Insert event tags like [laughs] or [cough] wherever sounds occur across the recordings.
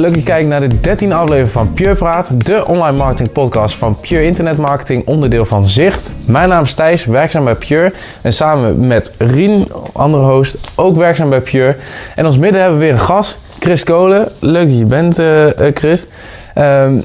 Leuk dat je kijkt naar de 13e aflevering van Pure Praat, de online marketing podcast van Pure Internet Marketing, onderdeel van Zicht. Mijn naam is Thijs, werkzaam bij Pure en samen met Rien, andere host, ook werkzaam bij Pure. En ons midden hebben we weer een gast, Chris Kolen. Leuk dat je bent, uh, Chris. Um,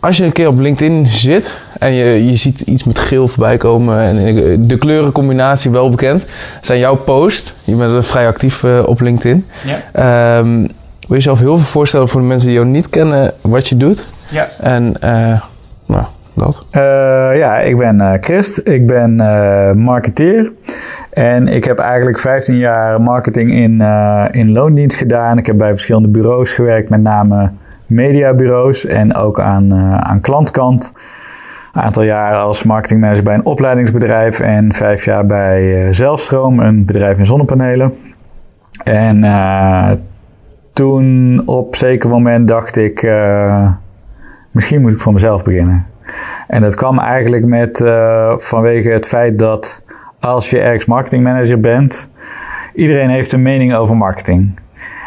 als je een keer op LinkedIn zit en je, je ziet iets met geel voorbij komen en de kleurencombinatie wel bekend, zijn jouw posts. Je bent vrij actief op LinkedIn. Ja. Um, wil je jezelf heel veel voorstellen voor de mensen die jou niet kennen wat je doet? Ja. En uh, nou, dat. Uh, ja, ik ben Christ. Ik ben marketeer. En ik heb eigenlijk 15 jaar marketing in, in loondienst gedaan. Ik heb bij verschillende bureaus gewerkt, met name mediabureaus en ook aan, uh, aan klantkant. Een aantal jaren als marketingmanager bij een opleidingsbedrijf en vijf jaar bij uh, Zelfstroom, een bedrijf in zonnepanelen. En uh, toen op zeker moment dacht ik, misschien moet ik voor mezelf beginnen. En dat kwam eigenlijk met vanwege het feit dat als je ergens marketingmanager bent, iedereen heeft een mening over marketing.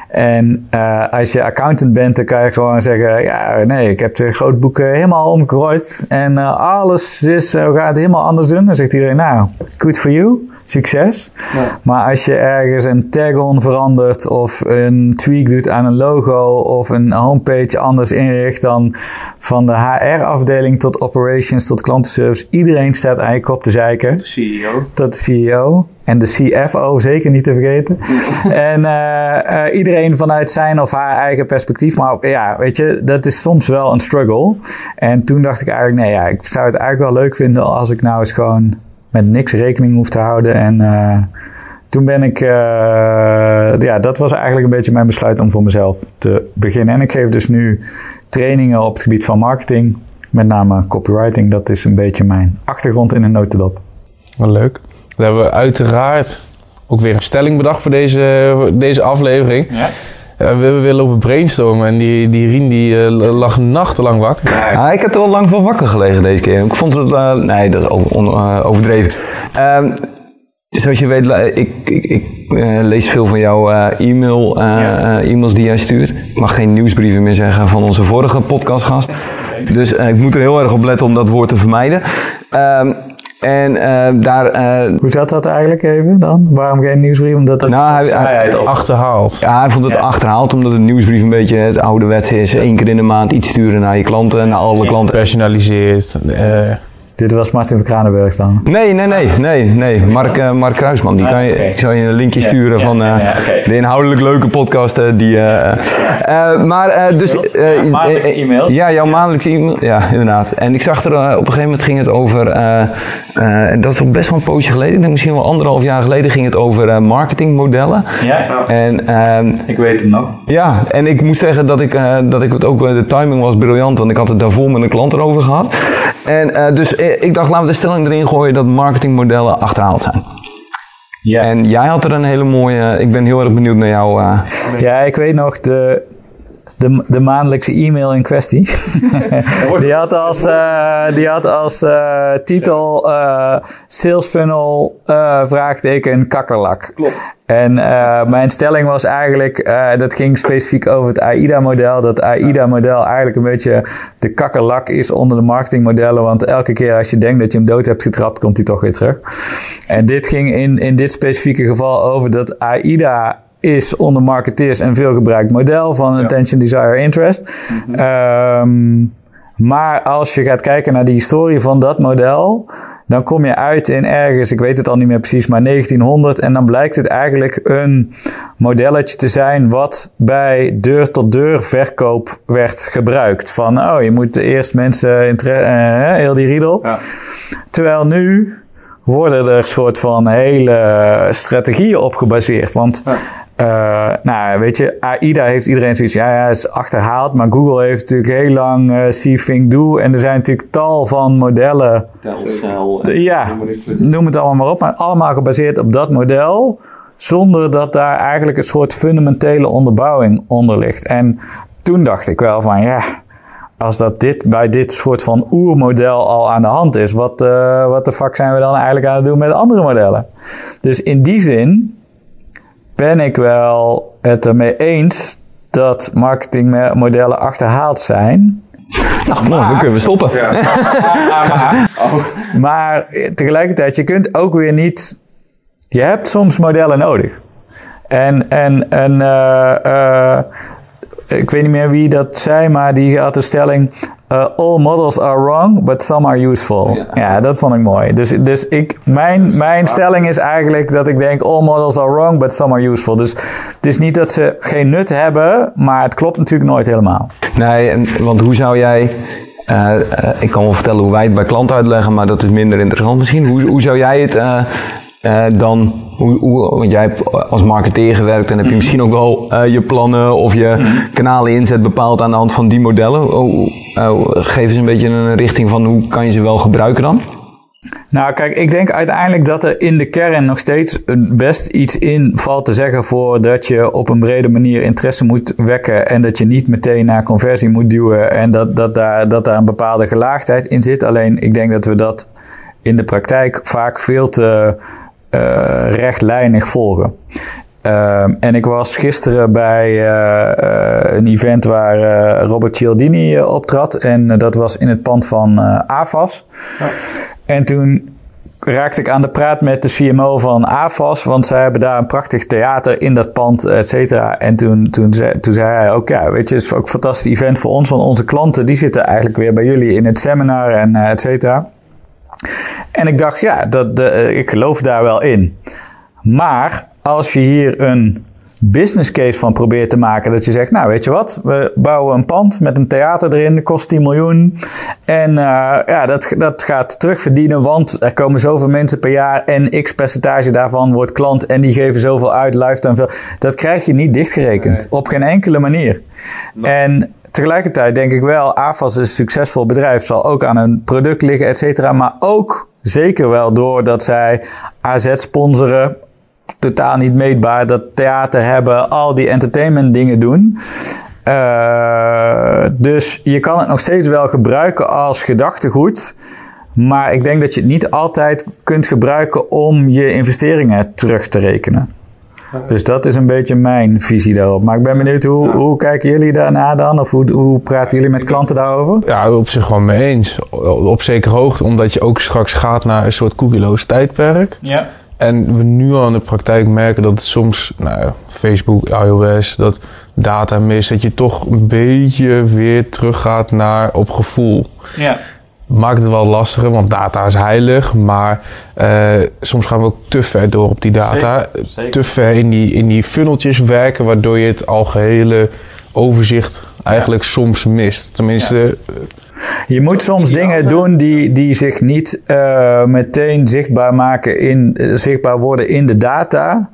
En uh, als je accountant bent, dan kan je gewoon zeggen: Ja, nee, ik heb de grootboeken helemaal omgegooid. En alles is, uh, gaat helemaal anders doen. Dan zegt iedereen: Nou, good for you. Succes. Ja. Maar als je ergens een tag-on verandert of een tweak doet aan een logo of een homepage anders inricht dan van de HR-afdeling tot operations tot klantenservice, iedereen staat eigenlijk op te zeiken. De CEO. Tot de CEO. En de CFO zeker niet te vergeten. [laughs] en uh, uh, iedereen vanuit zijn of haar eigen perspectief. Maar ja, weet je, dat is soms wel een struggle. En toen dacht ik eigenlijk, nee, ja, ik zou het eigenlijk wel leuk vinden als ik nou eens gewoon met niks rekening hoef te houden. En uh, toen ben ik, ja, dat was eigenlijk een beetje mijn besluit om voor mezelf te beginnen. En ik geef dus nu trainingen op het gebied van marketing, met name copywriting. Dat is een beetje mijn achtergrond in een notendop. Wat leuk. We hebben uiteraard ook weer een stelling bedacht voor deze, deze aflevering. Ja. We willen op een brainstormen en die, die Rien die uh, lag nachtenlang wakker. Ja, ik heb er wel lang van wakker gelegen deze keer. Ik vond het, uh, nee, dat is overdreven. Ehm, zoals je weet, ik, ik, ik lees veel van jouw e-mail, ja. e-mails die jij stuurt. Ik mag geen nieuwsbrieven meer zeggen van onze vorige podcastgast. Dus ik moet er heel erg op letten om dat woord te vermijden. Ehm, en uh, daar... Uh, Hoe zat dat eigenlijk even dan? Waarom geen nieuwsbrief? Omdat het nou, hij, hij, achterhaalt. Ja, hij vond het ja. achterhaald omdat het nieuwsbrief een beetje het ouderwetse is. Eén keer in de maand iets sturen naar je klanten, naar alle klanten. Personaliseerd. Uh, dit was Martin van Kranenburg dan? Nee, nee, nee, nee, nee. Mark, uh, Mark Kruisman. Die kan je. Ik zal je een linkje sturen ja, van uh, ja, okay. de inhoudelijk leuke podcast. Uh, die, [laughs] maar dus... maandelijkse e-mail? Ja, jouw maandelijkse e-mail. Ja, inderdaad. En ik zag er op een gegeven moment ging het over... en dat is ook best wel een poosje geleden. Ik denk misschien wel anderhalf jaar geleden ging het over marketingmodellen. Ja, en, ehm, ik weet het nog. Ja, en ik moet zeggen dat ik, dat ik het ook... De timing was briljant, want ik had het daarvoor met een klant erover gehad. En dus ik dacht, laten we de stelling erin gooien dat marketingmodellen achterhaald zijn. Ja. En jij had er een hele mooie. Ik ben heel erg benieuwd naar jou. Uh... Ja, ik weet nog de. De, de maandelijkse e-mail in kwestie. [laughs] die had als, uh, die had als uh, titel Sales Funnel vraagteken kakkerlak. Klopt. En uh, mijn stelling was eigenlijk, uh, dat ging specifiek over het AIDA-model. Dat AIDA-model eigenlijk een beetje de kakkerlak is onder de marketingmodellen. Want elke keer als je denkt dat je hem dood hebt getrapt, komt hij toch weer terug. En dit ging in, in dit specifieke geval over dat AIDA is onder marketeers een veelgebruikt model van ja. attention, desire, interest. Mm -hmm. um, maar als je gaat kijken naar de historie van dat model dan kom je uit in ergens, ik weet het al niet meer precies, maar 1900. En dan blijkt het eigenlijk een modelletje te zijn wat bij deur-tot-deur verkoop werd gebruikt. Van, oh, je moet eerst mensen, uh, heel die riedel. Ja. Terwijl nu worden er soort van hele strategieën op gebaseerd. Want ja. Uh, nou, weet je, AIDA heeft iedereen zoiets, ja, ja, is achterhaald. Maar Google heeft natuurlijk heel lang uh, See, Think, Do. En er zijn natuurlijk tal van modellen. Telcel. Ja, noem het allemaal maar op. Maar allemaal gebaseerd op dat model. Zonder dat daar eigenlijk een soort fundamentele onderbouwing onder ligt. En toen dacht ik wel van, ja, als dat dit bij dit soort van oermodel al aan de hand is, wat, uh, wat de fuck zijn we dan eigenlijk aan het doen met andere modellen? Dus in die zin ben ik wel het ermee eens dat marketingmodellen achterhaald zijn. [laughs] Nou, mooi, dan kunnen we stoppen. [laughs] Maar tegelijkertijd, je kunt ook weer niet. Je hebt soms modellen nodig. En, en, en eh, eh, ik weet niet meer wie dat zei, maar die had de stelling. Uh, all models are wrong, but some are useful. Ja, dat vond ik mooi. Dus, dus ik, mijn, mijn stelling is eigenlijk dat ik denk: all models are wrong, but some are useful. Dus het is niet dat ze geen nut hebben, maar het klopt natuurlijk nooit helemaal. Nee, want hoe zou jij... eh, eh, ik kan wel vertellen hoe wij het bij klanten uitleggen, maar dat is minder interessant misschien. Hoe, hoe zou jij het eh, eh, dan... Hoe, hoe, want jij hebt als marketeer gewerkt en heb je misschien ook wel eh, je plannen of je kanalen inzet bepaald aan de hand van die modellen. Eh, geef eens een beetje een richting van hoe kan je ze wel gebruiken dan? Nou, kijk, ik denk uiteindelijk dat er in de kern nog steeds best iets in valt te zeggen voor dat je op een brede manier interesse moet wekken en dat je niet meteen naar conversie moet duwen en dat, dat, daar, dat daar een bepaalde gelaagdheid in zit. Alleen ik denk dat we dat in de praktijk vaak veel te eh, rechtlijnig volgen. Ehm, en ik was gisteren bij eh, eh, een event waar eh, Robert Cialdini eh, optrad. En eh, dat was in het pand van eh, AVAS. En toen raakte ik aan de praat met de CMO van AFAS, want zij hebben daar een prachtig theater in dat pand, et cetera. En toen, toen, zei, toen zei hij ook, ja, weet je, het is ook een fantastisch event voor ons, want onze klanten, die zitten eigenlijk weer bij jullie in het seminar en eh, et cetera. En ik dacht, ja, dat, de, eh, ik geloof daar wel in. Maar als je hier een business case van probeert te maken, dat je zegt, nou weet je wat, we bouwen een pand met een theater erin, kost 10 miljoen. En uh, ja, dat, dat gaat terugverdienen, want er komen zoveel mensen per jaar en x percentage daarvan wordt klant en die geven zoveel uit, lifetime veel. Dat krijg je niet dichtgerekend, nee. op geen enkele manier. Nee. En tegelijkertijd denk ik wel, AFAS is een succesvol bedrijf, zal ook aan een product liggen, et cetera, maar ook zeker wel doordat zij AZ sponsoren, totaal niet meetbaar, dat theater hebben, al die entertainment dingen doen. Uh, dus je kan het nog steeds wel gebruiken als gedachtegoed. Maar ik denk dat je het niet altijd kunt gebruiken om je investeringen terug te rekenen. Dus dat is een beetje mijn visie daarop. Maar ik ben benieuwd, hoe, ja. hoe kijken jullie daarna dan? Of hoe, hoe praten jullie met klanten daarover? Ja, op zich wel mee eens. Op zekere hoogte, omdat je ook straks gaat naar een soort koekieloos tijdperk. Ja. En we nu al in de praktijk merken dat het soms, nou, Facebook, iOS, dat data mist, dat je toch een beetje weer teruggaat naar op gevoel. Ja. Maakt het wel lastiger, want data is heilig, maar uh, soms gaan we ook te ver door op die data. Zeker, zeker. Te ver in die, in die funneltjes werken, waardoor je het algehele overzicht eigenlijk ja. soms mist. Tenminste. Ja. Je moet soms dingen doen die, die zich niet uh, meteen zichtbaar maken in, uh, zichtbaar worden in de data.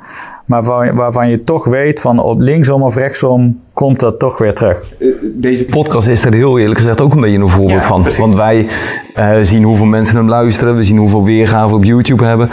Maar waarvan, waarvan je toch weet van op linksom of rechtsom komt dat toch weer terug. Deze podcast is er heel eerlijk gezegd ook een beetje een voorbeeld ja, van. Precies. Want wij uh, zien hoeveel mensen hem luisteren. We zien hoeveel weergaven op YouTube hebben.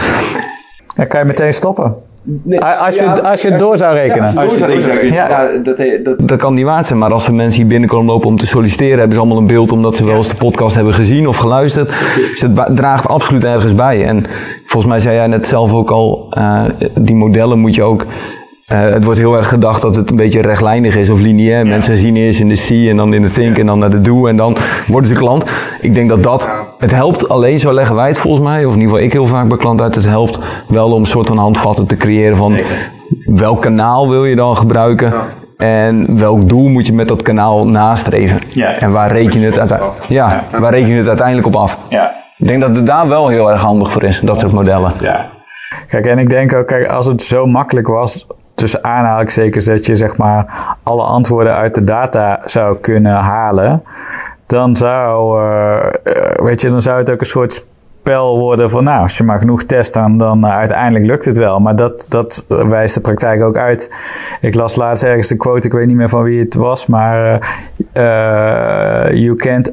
Dan kan je meteen stoppen. Nee, als, je, ja, als je het door zou rekenen. Ja, als je door zou rekenen. Ja. ja dat, dat, dat, kan niet waard zijn. Maar als we mensen hier binnenkomen lopen om te solliciteren, hebben ze allemaal een beeld omdat ze wel eens de podcast hebben gezien of geluisterd. Dus het draagt absoluut ergens bij. En volgens mij zei jij net zelf ook al, uh, die modellen moet je ook. Uh, het wordt heel erg gedacht dat het een beetje rechtlijnig is of lineair. Mensen zien eerst in de see en dan in de think en dan naar de do en dan worden ze klant. Ik denk dat dat, het helpt alleen, zo leggen wij het volgens mij, of in ieder geval ik heel vaak bij klanten uit, het helpt wel om een soort van handvatten te creëren van welk kanaal wil je dan gebruiken. En welk doel moet je met dat kanaal nastreven? Ja, en waar reken je het, uite- ja, waar reken je het uiteindelijk op af? Ja. Ik denk dat het daar wel heel erg handig voor is, dat soort modellen. Ja. Kijk, en ik denk ook, kijk, als het zo makkelijk was, tussen aanhalingstekens, dat je zeg maar alle antwoorden uit de data zou kunnen halen, dan zou, uh, weet je, dan zou het ook een soort spel worden van, nou, als je maar genoeg test, dan, dan uh, uiteindelijk lukt het wel. Maar dat, dat wijst de praktijk ook uit. Ik las laatst ergens de quote, ik weet niet meer van wie het was, maar you can't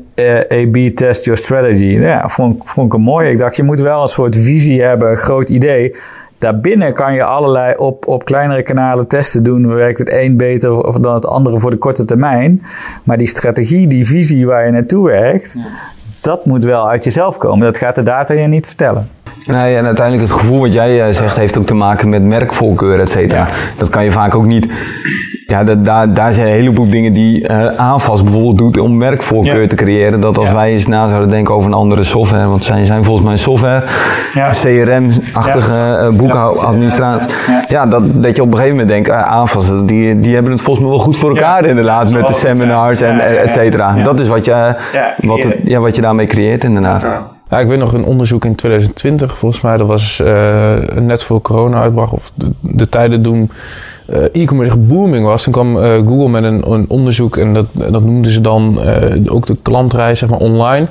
A-B test your strategy. Ja, vond, vond ik een mooi. Ik dacht, je moet wel een soort visie hebben, een groot idee. Daarbinnen kan je allerlei op, op kleinere kanalen testen doen. Werkt het een beter dan het andere voor de korte termijn. Maar die strategie, die visie waar je naartoe werkt, ja. dat moet wel uit jezelf komen. Dat gaat de data je niet vertellen. Nee, en uiteindelijk het gevoel wat jij zegt heeft ook te maken met merkvoorkeur, et cetera. Ja. Dat kan je vaak ook niet ja, da- daar, daar zijn een heleboel dingen die eh aanvast bijvoorbeeld doet om merkvoorkeur Ja. te creëren. Dat als Ja. wij eens na zouden denken over een andere software, want zij zijn volgens mij software, Ja. CRM-achtige eh boekhoudadministratie. Ja. Ja, dat, dat je op een gegeven moment denkt, aanvast, die, die hebben het volgens mij wel goed voor elkaar inderdaad, met de seminars en ja, ja, ja. et cetera. Ja. Dat is wat je, Ja, wat, het, ja, wat je daarmee creëert inderdaad. Ja, ik weet nog een onderzoek in 2020, volgens mij. Dat was net voor corona uitbracht. Of de, de tijden toen eh, e-commerce echt booming was. Toen kwam eh, Google met een, onderzoek. En dat, dat noemden ze dan eh, ook de klantreis zeg maar, online.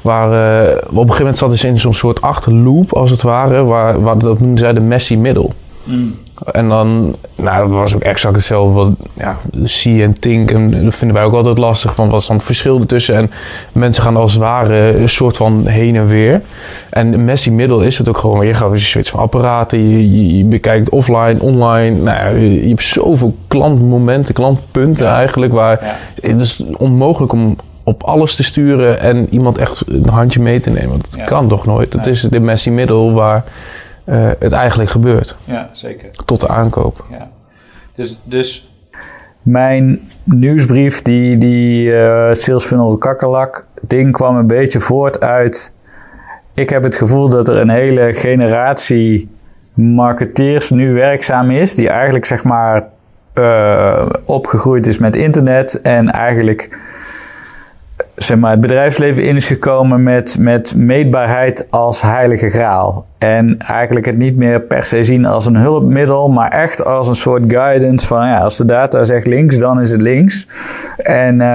Waar eh, op een gegeven moment zaten ze in zo'n soort achterloop, als het ware. Waar, dat noemden zij de messy middle. En dan, nou, dat was ook exact hetzelfde. Wat, ja, see en think. En dat vinden wij ook altijd lastig. Van wat is dan het verschil ertussen? En mensen gaan als het ware een soort van heen en weer. En messy middel is het ook gewoon. Je gaat je switch van apparaten. Je, je, je bekijkt offline, online. Nou, ja, je, je hebt zoveel klantmomenten, klantpunten eigenlijk. Waar het is onmogelijk om op alles te sturen en iemand echt een handje mee te nemen. Dat kan toch nooit? Dat is de messy middel waar eh, het eigenlijk gebeurt. Ja, zeker. Tot de aankoop. Ja. Dus, dus... Mijn nieuwsbrief, die, die eh Sales Funnel kakkerlak ding kwam een beetje voort uit... Ik heb het gevoel dat er een hele generatie marketeers nu werkzaam is... die eigenlijk zeg maar eh, opgegroeid is met internet en eigenlijk zeg maar, het bedrijfsleven in is gekomen met, met meetbaarheid als heilige graal. En eigenlijk het niet meer per se zien als een hulpmiddel, maar echt als een soort guidance van ja, als de data zegt links, dan is het links. En eh,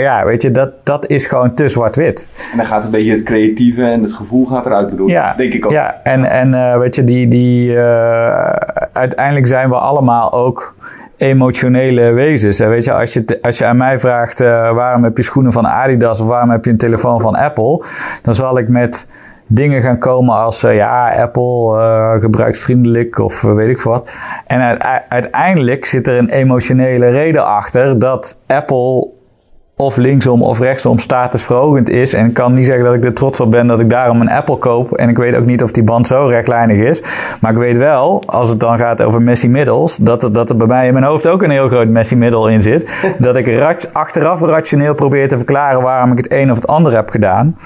ja, weet je, dat, dat is gewoon te zwart-wit. En dan gaat een beetje het creatieve en het gevoel gaat eruit bedoel. Ja, Denk ik ook. Ja, en, en eh, weet je, die, die, eh, uiteindelijk zijn we allemaal ook emotionele wezens. Hè. Weet je, als je, als je aan mij vraagt eh, waarom heb je schoenen van Adidas of waarom heb je een telefoon van Apple, dan zal ik met dingen gaan komen als eh, ja, Apple eh, gebruiksvriendelijk of eh, weet ik wat. En uite- uiteindelijk zit er een emotionele reden achter dat Apple of linksom of rechtsom statusverhogend is. En ik kan niet zeggen dat ik er trots op ben dat ik daarom een Apple koop. En ik weet ook niet of die band zo rechtlijnig is. Maar ik weet wel, als het dan gaat over Messi middels, dat er, dat er bij mij in mijn hoofd ook een heel groot Messi middel in zit. [laughs] dat ik achteraf rationeel probeer te verklaren waarom ik het een of het ander heb gedaan.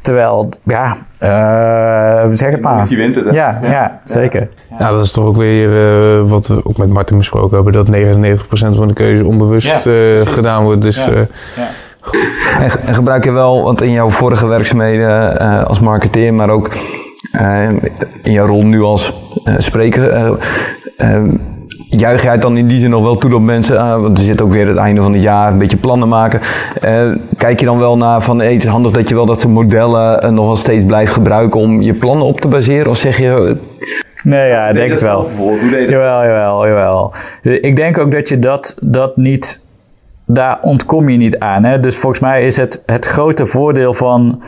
Terwijl, ja, eh, zeg het maar. Wint het, hè? Ja, ja, zeker. Ja, dat is toch ook weer eh, wat we ook met Martin besproken hebben. Dat 99% van de keuze onbewust Ja, eh, gedaan wordt. Dus Ja. En, en gebruik je wel, want in jouw vorige werkzaamheden eh, als marketeer, maar ook eh, in jouw rol nu als spreker, juich jij het dan in die zin nog wel toe dat mensen, eh, want er zit ook weer het einde van het jaar, een beetje plannen maken. Eh, kijk je dan wel naar van, hey, het is handig dat je wel dat soort modellen eh, nog wel steeds blijft gebruiken om je plannen op te baseren? Of zeg je, eh, Nee, ja, ik denk het wel. Jawel, jawel, jawel. Ik denk ook dat je dat, dat niet... Daar ontkom je niet aan. Hè? Dus volgens mij is het, het grote voordeel van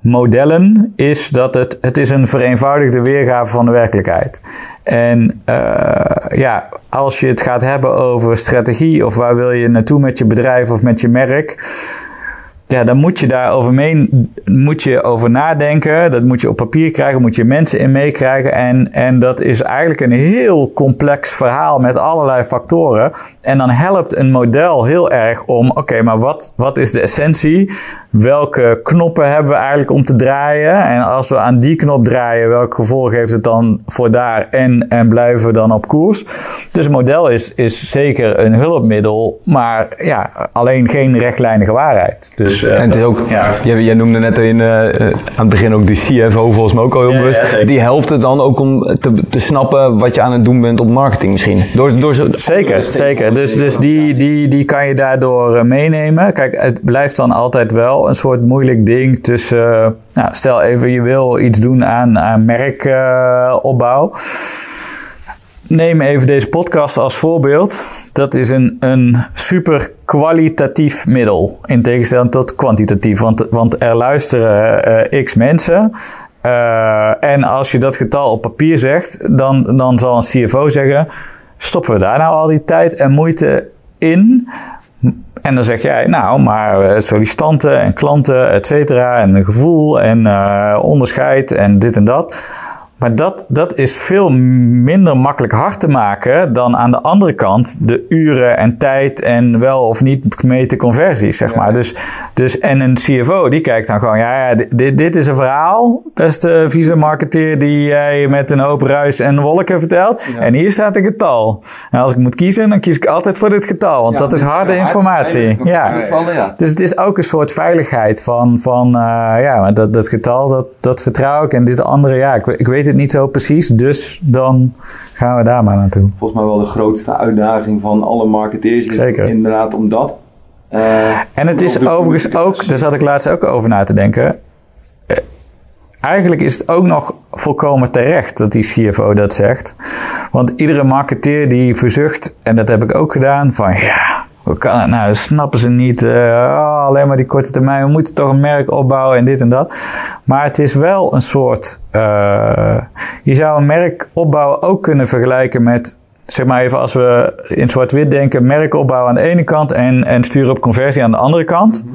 modellen... is dat het, het is een vereenvoudigde weergave van de werkelijkheid. En eh, ja, als je het gaat hebben over strategie... of waar wil je naartoe met je bedrijf of met je merk... Ja, dan moet je daarover mee, moet je over nadenken. Dat moet je op papier krijgen, moet je mensen in meekrijgen. En, en dat is eigenlijk een heel complex verhaal met allerlei factoren. En dan helpt een model heel erg om, oké, maar wat, wat is de essentie? Welke knoppen hebben we eigenlijk om te draaien? En als we aan die knop draaien, welk gevolg heeft het dan voor daar? En, en blijven we dan op koers? Dus een model is, is zeker een hulpmiddel, maar ja, alleen geen rechtlijnige waarheid. Dus, en het is ook, ja. jij, jij noemde net in, eh, eh, aan het begin ook de CFO volgens mij ook al heel Ja, bewust. ja, die helpt het dan ook om te, te snappen wat je aan het doen bent op marketing misschien. Door, door zo, Zeker, zeker. Dus, dus die, die, die kan je daardoor eh, meenemen. Kijk, het blijft dan altijd wel een soort moeilijk ding tussen... nou, stel even, je wil iets doen aan, aan merkopbouw. Neem even deze podcast als voorbeeld. Dat is een, een super kwalitatief middel. In tegenstelling tot kwantitatief. Want, want er luisteren eh, x mensen. Eh, en als je dat getal op papier zegt, dan, dan zal een CFO zeggen: stoppen we daar nou al die tijd en moeite in? En dan zeg jij, nou, maar eh, sollicitanten en klanten, et cetera, en gevoel en eh, onderscheid en dit en dat. Maar dat, dat is veel minder makkelijk hard te maken dan aan de andere kant de uren en tijd en wel of niet gemeten conversies, zeg maar. Dus, dus, en een CFO die kijkt dan gewoon, ja, ja dit, dit is een verhaal, beste vice marketeer die jij met een hoop ruis en wolken vertelt. En hier staat een getal. En als ik moet kiezen, dan kies ik altijd voor dit getal, want dat is harde informatie. Ja. Dus het is ook een soort veiligheid van, van uh, ja, dat, dat getal, dat, dat vertrouw ik. En dit andere, ja, ik, ik weet het niet zo precies. Dus dan gaan we daar maar naartoe. Volgens mij wel de grootste uitdaging van alle marketeers. Is Zeker. Inderdaad, om dat. Uh, en het is overigens ook, daar zat ik laatst ook over na te denken. Uh, eigenlijk is het ook nog volkomen terecht dat die CFO dat zegt. Want iedere marketeer die verzucht, en dat heb ik ook gedaan, van ja, hoe kan het nou? Snappen ze niet. Uh, oh, alleen maar die korte termijn. We moeten toch een merk opbouwen en dit en dat. Maar het is wel een soort. Uh, je zou een merk opbouwen ook kunnen vergelijken met. Zeg maar even als we in zwart-wit denken: merk opbouwen aan de ene kant en, en sturen op conversie aan de andere kant.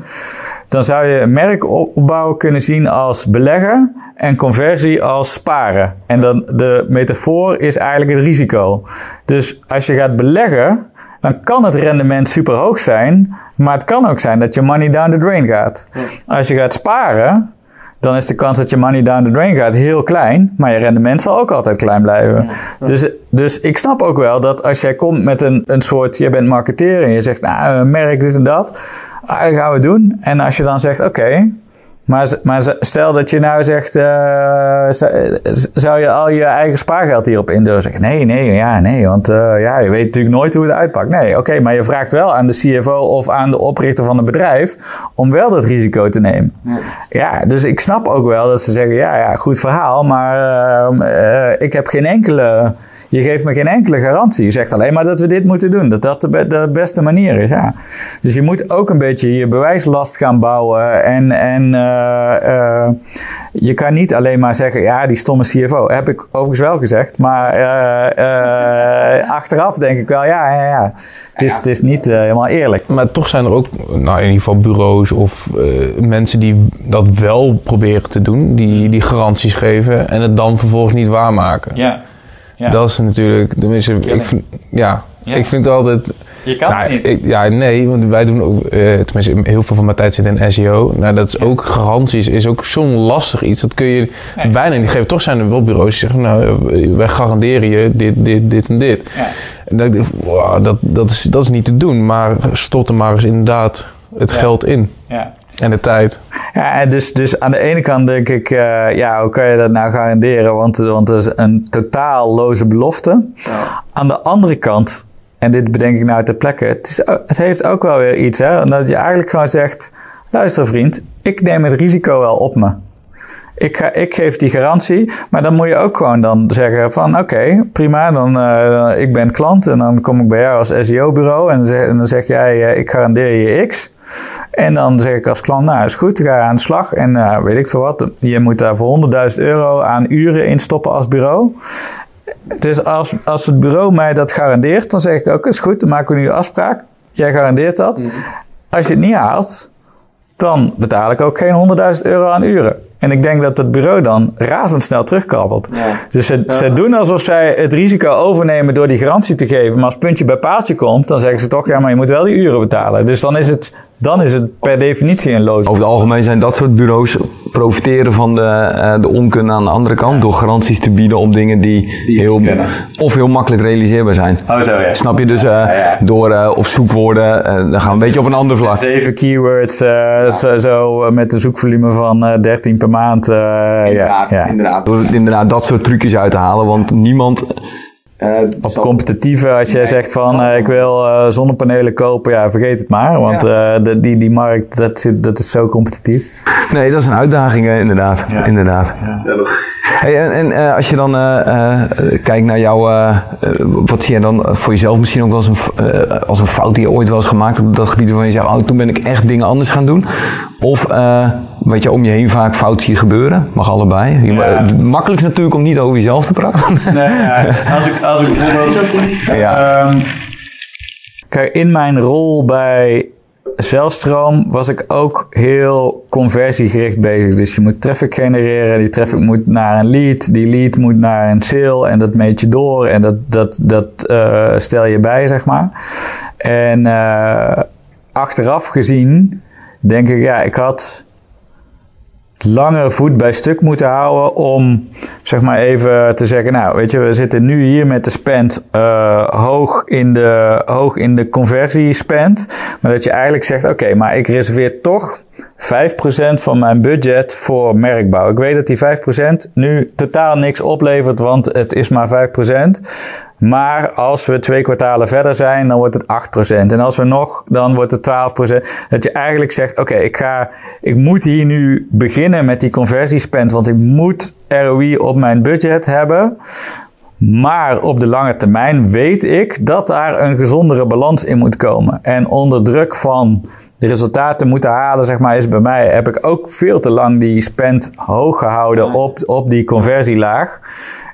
Dan zou je merk opbouwen kunnen zien als beleggen en conversie als sparen. En dan de metafoor is eigenlijk het risico. Dus als je gaat beleggen dan kan het rendement super hoog zijn, maar het kan ook zijn dat je money down the drain gaat. Als je gaat sparen, dan is de kans dat je money down the drain gaat heel klein, maar je rendement zal ook altijd klein blijven. Dus, dus ik snap ook wel dat als jij komt met een, een soort, je bent marketeer en je zegt, nou, merk dit en dat, ah, dat gaan we doen. En als je dan zegt, oké, okay, maar, maar stel dat je nou zegt, uh, zou je al je eigen spaargeld hierop in durven zeggen? Nee, nee, ja, nee, want uh, ja, je weet natuurlijk nooit hoe het uitpakt. Nee, oké, okay, maar je vraagt wel aan de CFO of aan de oprichter van het bedrijf om wel dat risico te nemen. Ja, ja dus ik snap ook wel dat ze zeggen, ja, ja goed verhaal, maar uh, ik heb geen enkele... Je geeft me geen enkele garantie. Je zegt alleen maar dat we dit moeten doen. Dat dat de, be de beste manier is. Ja. Dus je moet ook een beetje je bewijslast gaan bouwen. En, en uh, uh, je kan niet alleen maar zeggen, ja, die stomme CFO. Heb ik overigens wel gezegd. Maar uh, achteraf denk ik wel, ja, ja, ja. Het is, ja. Het is niet helemaal eerlijk. Maar toch zijn er ook, nou in ieder geval bureaus of mensen die dat wel proberen te doen. Die, die garanties geven en het dan vervolgens niet waarmaken. Ja. Ja. Dat is natuurlijk, tenminste, ik vind, ja, ja, ik vind altijd. Je kan nou, het niet. Ik, ja, nee, want wij doen ook, uh, tenminste, heel veel van mijn tijd zit in SEO. Nou, dat is ook garanties, is ook zo'n lastig iets. Dat kun je nee. bijna niet geven. Toch zijn er wel bureaus die zeggen, nou, wij garanderen je dit, dit, dit en dit. Ja. En dan denk ik, wow, dat, dat, is, dat is niet te doen. Maar stort er maar eens inderdaad het Ja. geld in. Ja. En de tijd. Ja, en dus, dus aan de ene kant denk ik, uh, ja, hoe kan je dat nou garanderen? Want, want het is een totaal loze belofte. Ja. Aan de andere kant, en dit bedenk ik nou ter plekke, het, is, het heeft ook wel weer iets, hè? Dat je eigenlijk gewoon zegt, luister vriend, ik neem het risico wel op me. Ik, ga, ik geef die garantie, maar dan moet je ook gewoon dan zeggen van oké, okay, prima, dan uh, ik ben klant en dan kom ik bij jou als SEO-bureau en, dan zeg, en dan zeg jij uh, ik garandeer je X. En dan zeg ik als klant, nou is goed, ga aan de slag. En uh, weet ik veel wat, je moet daar voor 100.000 euro aan uren in stoppen als bureau. Dus als, als het bureau mij dat garandeert, dan zeg ik ook, is goed, dan maken we nu een afspraak. Jij garandeert dat. Mm. Als je het niet haalt, dan betaal ik ook geen 100.000 euro aan uren. En ik denk dat het bureau dan razendsnel terugkrabbelt. Ja. Dus ze, Ja. ze doen alsof zij het risico overnemen door die garantie te geven. Maar als puntje bij paaltje komt, dan zeggen ze toch, ja, maar je moet wel die uren betalen. Dus dan is het, dan is het per definitie een loos. Over het algemeen zijn dat soort bureaus profiteren van de, eh, de onkunde aan de andere kant. Door garanties te bieden op dingen die, Die heel, of heel makkelijk realiseerbaar zijn. Oh, zo ja. Snap je? Dus eh, Ja, door eh, op zoekwoorden, dan gaan we een beetje op een ander vlak. Zeven keywords, zo, zo met een zoekvolume van eh 13 per maand. ja, Inderdaad, ja. inderdaad. Door inderdaad dat soort trucjes uit te halen. Want niemand, Eh, Op zal- competitieve, als jij Nee. zegt van eh, ik wil eh, zonnepanelen kopen, ja, vergeet het maar. Want eh, de, die, die markt, dat, zit, dat is zo competitief. nee, dat is een uitdaging inderdaad. Ja. inderdaad. Ja, dat- Hey, en en eh, als je dan eh, eh, kijkt naar jouw, wat zie je dan voor jezelf misschien ook wel als een, als een fout die je ooit wel eens gemaakt hebt op dat gebied waarvan je zegt, oh, toen ben ik echt dingen anders gaan doen? Of eh, wat je om je heen vaak fout ziet gebeuren, mag allebei. Je, Ja. Het makkelijkst natuurlijk om niet over jezelf te praten. Nee, ja, als ik, als ik bijvoorbeeld... Ja. Ehm, kijk, in mijn rol bij Zelstroom was ik ook heel conversiegericht bezig. Dus je moet traffic genereren. Die traffic moet naar een lead. Die lead moet naar een sale. En dat meet je door. En dat, dat, dat uh, stel je bij, zeg maar. En uh, achteraf gezien denk ik, ja, ik had langer voet bij stuk moeten houden om zeg maar even te zeggen, nou weet je, we zitten nu hier met de spend uh, hoog, in de, hoog in de conversiespend, maar dat je eigenlijk zegt, oké, maar ik reserveer toch 5% van mijn budget voor merkbouw. Ik weet dat die 5% nu totaal niks oplevert, want het is maar 5%. Maar als we twee kwartalen verder zijn, dan wordt het 8%. En als we nog, dan wordt het 12%. Dat je eigenlijk zegt, oké, okay, ik ga, ik moet hier nu beginnen met die conversiespend, want ik moet ROI op mijn budget hebben. Maar op de lange termijn weet ik dat daar een gezondere balans in moet komen. En onder druk van de resultaten moeten halen, zeg maar, is bij mij, heb ik ook veel te lang die spend hoog gehouden op, op die conversielaag.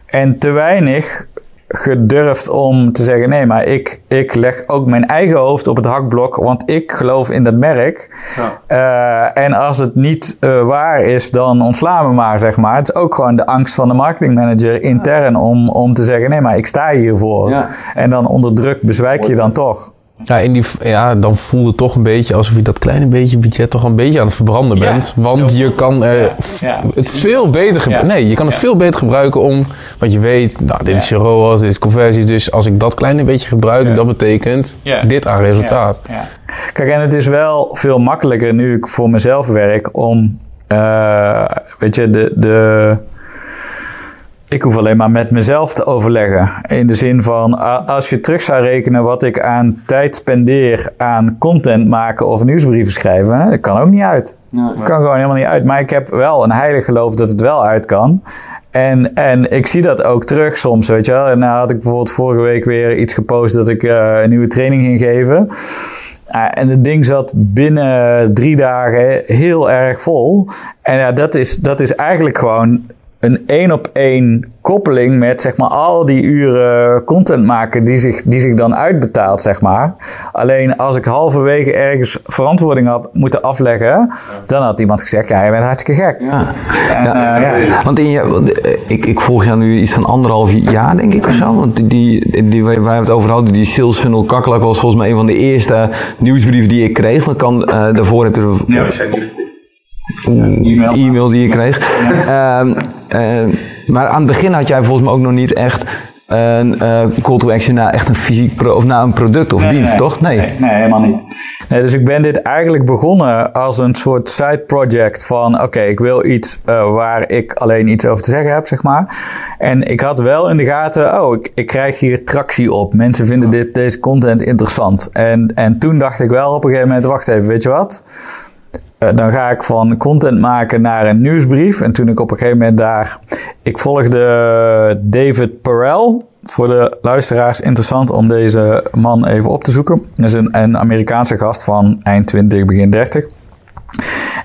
En te weinig gedurfd om te zeggen: nee, maar ik, ik leg ook mijn eigen hoofd op het hakblok, want ik geloof in dat merk. Ja. Uh, en als het niet uh, waar is, dan ontslaan we maar, zeg maar. Het is ook gewoon de angst van de marketingmanager intern om, om te zeggen: nee, maar ik sta hiervoor. Ja. En dan onder druk bezwijk je dan toch. Ja, in die, ja, dan voelde het toch een beetje alsof je dat kleine beetje budget toch een beetje aan het verbranden bent. want je kan uh, ja, het veel beter gebruiken. Nee, je kan het veel beter gebruiken om, wat je weet, nou, dit is je ROAS, dit is conversie. Dus als ik dat kleine beetje gebruik, dat betekent dit aan resultaat. Kijk, en het is wel veel makkelijker nu ik voor mezelf werk om, uh, weet je, de, de ik hoef alleen maar met mezelf te overleggen. In de zin van, als je terug zou rekenen wat ik aan tijd spendeer aan content maken of nieuwsbrieven schrijven, dat kan ook niet uit. Dat kan gewoon helemaal niet uit. Maar ik heb wel een heilig geloof dat het wel uit kan. En, en ik zie dat ook terug soms, weet je wel. En nou had ik bijvoorbeeld vorige week weer iets gepost dat ik uh, een nieuwe training ging geven. Uh, en het ding zat binnen drie dagen heel erg vol. En ja, dat is, dat is eigenlijk gewoon een één op één koppeling met zeg maar al die uren content maken die zich, die zich dan uitbetaalt, zeg maar. Alleen als ik halverwege ergens verantwoording had moeten afleggen, dan had iemand gezegd, ja, je bent hartstikke gek. Ja. En, ja, uh, ja. Want in je, ik, ik volg jou nu iets van anderhalf jaar, denk ik, of zo. Want die, die, waar we het over hadden, die sales funnel kakkelak was volgens mij een van de eerste nieuwsbrieven die ik kreeg. Want kan, uh, daarvoor heb je... Ja, we zijn nieuwsbrief e-mail. e-mail die je kreeg. Ja. Uh, uh, maar aan het begin had jij volgens mij ook nog niet echt een uh, call to action naar echt een fysiek pro of naar een product of nee, dienst, nee, toch? Nee. nee. Nee, helemaal niet. Nee, dus ik ben dit eigenlijk begonnen als een soort side project van oké, okay, ik wil iets uh, waar ik alleen iets over te zeggen heb, zeg maar. En ik had wel in de gaten, oh, ik, ik krijg hier tractie op. Mensen vinden dit, deze content interessant. En, en toen dacht ik wel op een gegeven moment, wacht even, weet je wat? Eh, dan ga ik van content maken naar een nieuwsbrief. En toen ik op een gegeven moment daar. Ik volgde David Perel. Voor de luisteraars interessant om deze man even op te zoeken. Dat is een, een Amerikaanse gast van eind 20, begin 30.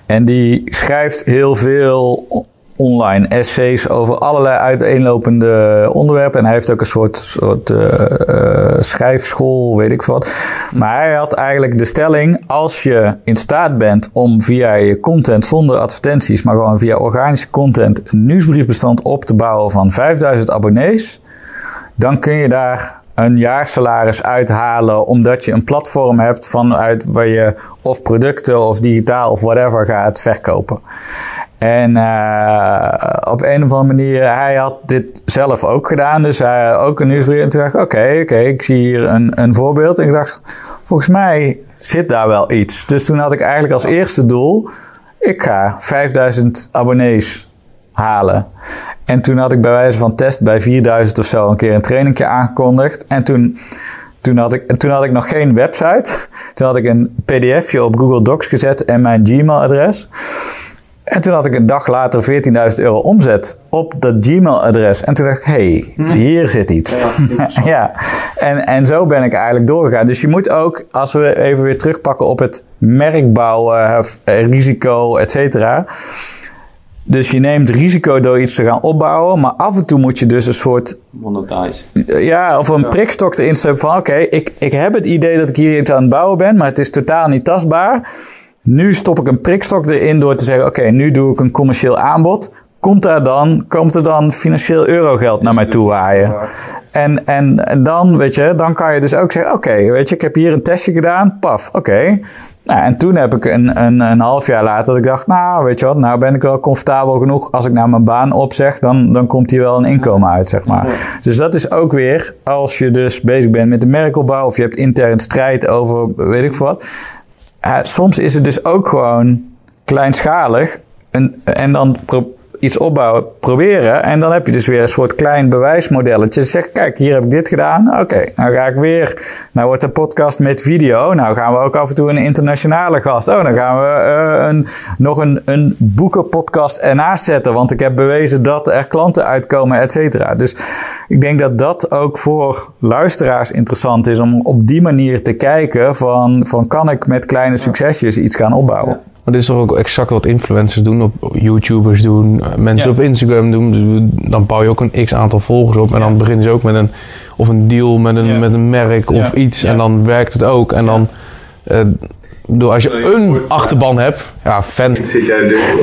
En die schrijft heel veel online essays over allerlei uiteenlopende onderwerpen. En hij heeft ook een soort, soort uh, schrijfschool, weet ik wat. Maar hij had eigenlijk de stelling: als je in staat bent om via je content zonder advertenties, maar gewoon via organische content, een nieuwsbriefbestand op te bouwen van 5000 abonnees, dan kun je daar een jaarsalaris uithalen omdat je een platform hebt vanuit waar je of producten of digitaal of whatever gaat verkopen. En uh, op een of andere manier, hij had dit zelf ook gedaan. Dus hij ook een nieuwsbrief. En toen dacht ik, oké, oké, ik zie hier een, een voorbeeld. En ik dacht, volgens mij zit daar wel iets. Dus toen had ik eigenlijk als eerste doel, ik ga 5000 abonnees halen. En toen had ik bij wijze van test bij 4000 of zo een keer een trainingje aangekondigd. En toen, toen, had ik, toen had ik nog geen website. Toen had ik een pdfje op Google Docs gezet en mijn Gmail-adres. En toen had ik een dag later 14.000 euro omzet op dat Gmail-adres. En toen dacht ik, hé, hey, hier zit iets. Ja, [laughs] ja. En, en zo ben ik eigenlijk doorgegaan. Dus je moet ook, als we even weer terugpakken op het merkbouwen, uh, risico, et cetera dus je neemt risico door iets te gaan opbouwen, maar af en toe moet je dus een soort Monetize. ja, of een prikstok erin stoppen van oké, ik, ik heb het idee dat ik hier iets aan het bouwen ben, maar het is totaal niet tastbaar. Nu stop ik een prikstok erin door te zeggen oké, nu doe ik een commercieel aanbod. Komt daar dan, komt er dan financieel eurogeld naar mij toe waaien? En, en, en dan, weet je, dan kan je dus ook zeggen, oké, weet je, ik heb hier een testje gedaan, paf, oké. Nou, en toen heb ik een, een, een half jaar later dat ik dacht, nou, weet je wat, nou ben ik wel comfortabel genoeg. Als ik nou mijn baan opzeg, dan, dan komt hier wel een inkomen uit, zeg maar. Dus dat is ook weer, als je dus bezig bent met de merkopbouw of je hebt intern strijd over weet ik wat. Soms is het dus ook gewoon kleinschalig. En, en dan iets opbouwen, proberen. En dan heb je dus weer een soort klein bewijsmodelletje. Je zegt, kijk, hier heb ik dit gedaan. Oké, nou ga ik weer. Nou wordt de podcast met video. Nou gaan we ook af en toe een internationale gast. Oh, dan gaan we eh, een, nog een, een boekenpodcast ernaast zetten. Want ik heb bewezen dat er klanten uitkomen, et cetera. Dus ik denk dat dat ook voor luisteraars interessant is. Om op die manier te kijken van, van kan ik met kleine succesjes iets gaan opbouwen. Maar dit is toch ook exact wat influencers doen, op YouTubers doen, eh, mensen Ja. op Instagram doen. Dus Dan bouw je ook een x aantal volgers op en dan beginnen ze ook met een, of een deal met een, Ja. met een merk of Ja. iets Ja. en dan werkt het ook. En dan, eh, ik bedoel, als je een achterban hebt, ja, fan.